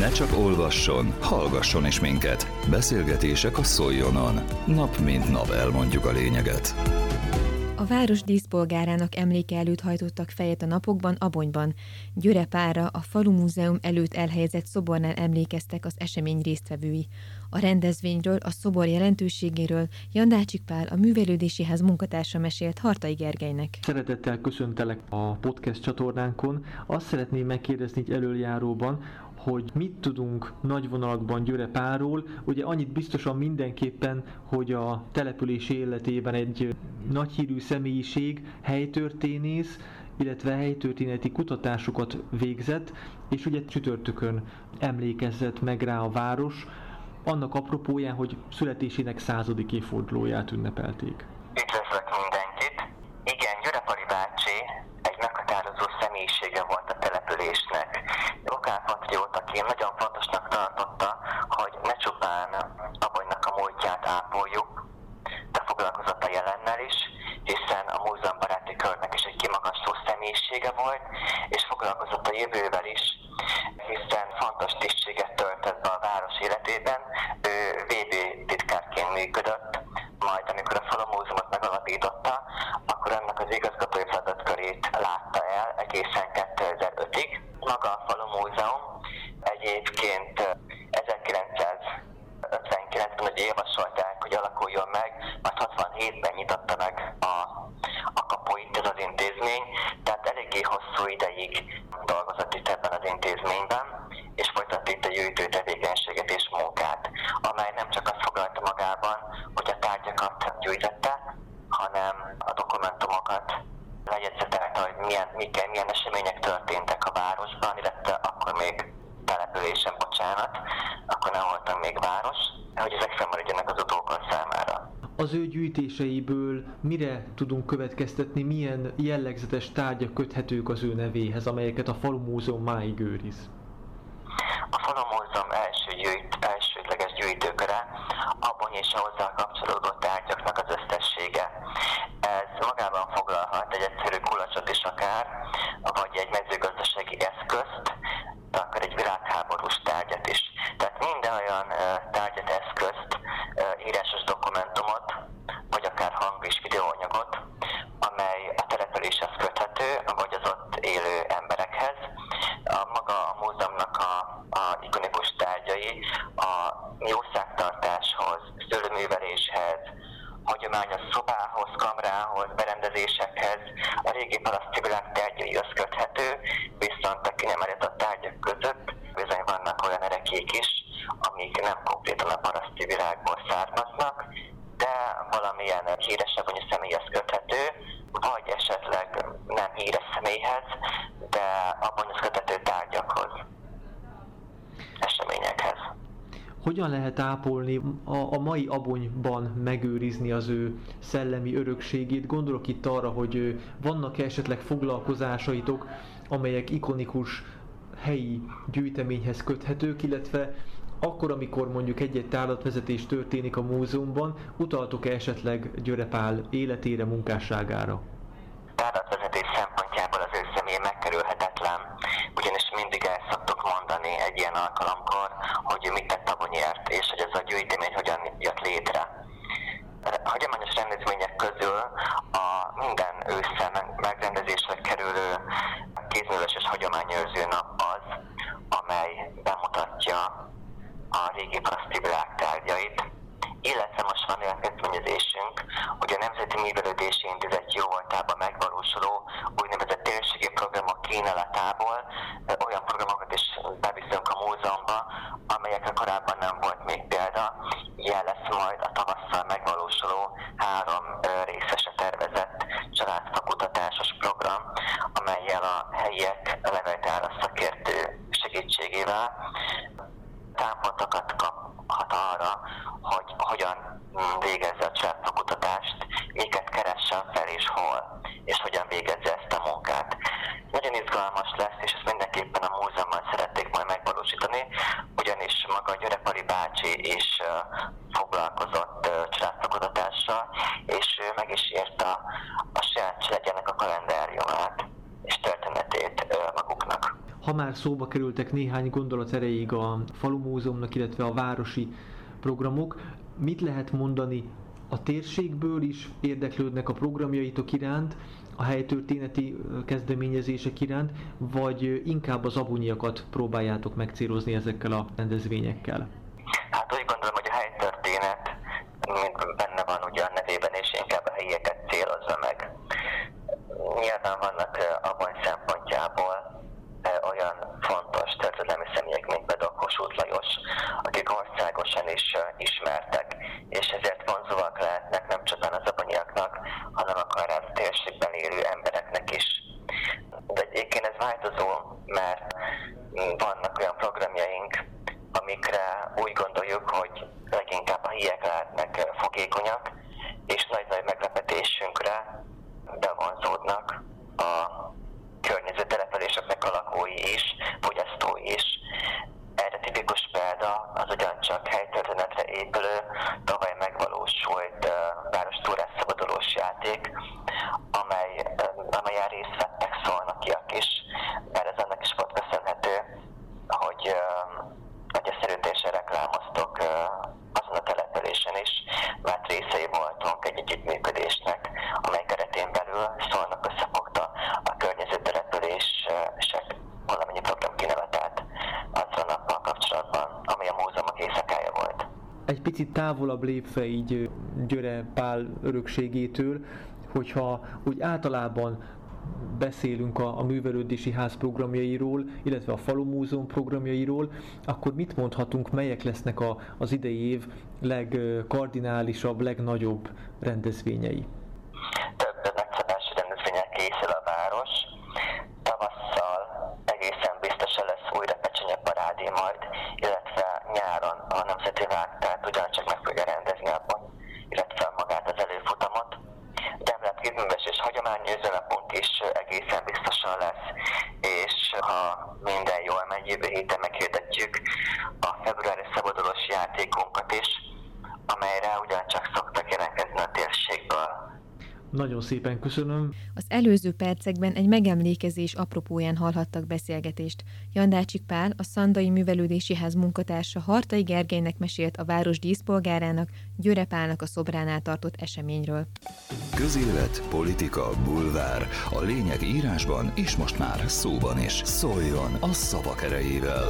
Ne csak olvasson, hallgasson is minket. Beszélgetések a Szoljonon. Nap mint nap elmondjuk a lényeget. A város díszpolgárának emléke előtt hajtottak fejet a napokban Abonyban. Györe Pára a Falu Múzeum előtt elhelyezett szobornál emlékeztek az esemény résztvevői. A rendezvényről, a szobor jelentőségéről Jandácsik Pál, a Művelődési Ház munkatársa mesélt Hartai Gergelynek. Szeretettel köszöntelek a podcast csatornánkon. Azt szeretném megkérdezni egy előjáróban, hogy mit tudunk nagy vonalakban Győre Páról. Ugye annyit biztosan mindenképpen, hogy a település életében egy nagyhírű személyiség, helytörténész, illetve helytörténeti kutatásokat végzett, és ugye csütörtökön emlékezett meg rá a város, annak apropóján, hogy születésének századik évfordulóját ünnepelték. Üdvözlök mindenkit! Igen, Györepari bácsi egy meghatározó személyisége volt a településnek. Lokálpatriótaként nagyon fontosnak tartotta, hogy ne csupán Abonynak a múltját ápoljuk, de foglalkozott a jelennel is, hiszen a múzeumbaráti körnek is egy kimagasló személyisége volt, és foglalkozott a jövővel is, hiszen fontos tisztséget töltött be a város életében. Ő VB titkárként működött, majd amikor a Falu Múzeumot megalapította, akkor ennek az igazgatói feladatkörét látta el egészen 2005-ig. Maga a Falu Múzeum egyébként 1959-ben ugye javasolták, hogy alakuljon meg, majd 67-ben nyitotta meg a, a kapuit ez az intézmény, tehát eléggé hosszú ideig dolgozott itt ebben az intézményben, és folytatta itt a gyűjtő tevékenységet és munkát, amely nem csak azt foglalta magában, hogy a tárgyakat gyűjtette, hanem a dokumentumokat lejegyzetelte, hogy milyen, milyen, milyen események történtek a városban, illetve akkor még településen, bocsánat, akkor nem voltam még város, hogy ezek fennmaradjanak az. Az ő gyűjtéseiből mire tudunk következtetni, milyen jellegzetes tárgyak köthetők az ő nevéhez, amelyeket a Falu Múzeum máig őriz? A Falu Múzeum első gyűjt, elsődleges gyűjtőköre abban és a hozzá kapcsolódó tárgyaknak az összessége. Ez magában foglalhat egy egyszerű kulacsot is akár, vagy egy mezőgazdasági eszközt, de akár egy világháborús tárgyat is. Tehát minden olyan tárgyat, eszközt, írásos dokumentumot, vagy akár hang- és videóanyagot, amely a településhez köthető, vagy az ott élő emberekhez. A maga a múzeumnak a, a ikonikus tárgyai a jószágtartáshoz, szőlőműveléshez, hagyományos szobához, kamrához, berendezésekhez, a régi paraszti világ tárgyaihoz köthető, viszont a kinemelített tárgyak között bizony vannak olyan erekék is, amik nem konkrétan a paraszti világból származnak, de valamilyen híresebb vagy személyhez köthető, vagy esetleg nem híres személyhez, de abban köthető tárgyakhoz, eseményekhez. Hogyan lehet ápolni a, a mai abonyban megőrizni az ő szellemi örökségét? Gondolok itt arra, hogy vannak -e esetleg foglalkozásaitok, amelyek ikonikus helyi gyűjteményhez köthetők, illetve akkor, amikor mondjuk egy-egy tárlatvezetés történik a múzeumban, utaltok-e esetleg Györepál életére, munkásságára? Tárlatvezetés szempontjából az ő személy megkerülhetetlen, ugyanis mindig el szoktuk mondani egy ilyen alkalomkor, hogy mit tett Abonyért, és hogy ez a gyűjtemény hogyan jött létre. A hagyományos rendezvények közül a minden ősszel megrendezésre kerülő kézműves és hagyományőrző nap az, amely bemutatja a régi paraszti világtárgyait, illetve most van olyan kezdeményezésünk, hogy a Nemzeti Művelődési Intézet jó voltában megvalósuló úgynevezett térségi programok kínálatából olyan programokat is beviszünk a múzeumba, amelyekre korábban nem volt még példa. Ilyen lesz majd a tavasszal megvalósuló három részese tervezett családfakutatásos program, amelyel a helyiek leveltára szakértő segítségével támpontokat kaphat arra, hogy hogyan végezze a családfakutatást, miket keressen fel és hol, és hogyan végezze ezt a munkát. Nagyon izgalmas lesz, és ezt mindenképpen a múzeumban szerették majd megvalósítani, ugyanis maga Györepari bácsi is foglalkozott családfakutatással, és ő meg is írta a saját családjának a kalendáriumát és történetét maguknak. Ha már szóba kerültek néhány gondolat erejéig a falumúzeumnak, illetve a városi programok, mit lehet mondani a térségből is érdeklődnek a programjaitok iránt, a helytörténeti kezdeményezések iránt, vagy inkább az abunyiakat próbáljátok megcélozni ezekkel a rendezvényekkel? Hát úgy gondolom, hogy a helytörténet benne van ugye a nevében, Yeah. Együttműködésnek, amely keretén belül szólnak összefogta a környező települések valamennyi program kinevetelt azon a nappal kapcsolatban, ami a múzeumok éjszakája volt. Egy picit távolabb lépve így Györe Pál örökségétől, hogyha úgy általában beszélünk a, a művelődési ház programjairól, illetve a Falu Múzeum programjairól, akkor mit mondhatunk, melyek lesznek a, az idei év legkardinálisabb, legnagyobb rendezvényei? Több nagyszabású rendezvények készül a város. Tavasszal egészen biztosan lesz újra Pecsenye parádé majd, illetve nyáron a Nemzeti Vágtát ugyancsak meg fogja rendezni abban, illetve magát az előfutamot. Demlet Gizműves és hagyományőző is egészen biztosan lesz, és ha minden jól megy, jövő héten meghirdetjük a februári szabadulós játékunkat is, amelyre ugyancsak szoktak jelentkezni a térségből. Nagyon szépen köszönöm. Az előző percekben egy megemlékezés apropóján hallhattak beszélgetést. Jandácsik Pál, a Szandai Művelődési Ház munkatársa Hartai Gergelynek mesélt a város díszpolgárának, Györe Pálnak a szobránál tartott eseményről. Közélet, politika, bulvár. A lényeg írásban és most már szóban is. Szóljon a szavak erejével!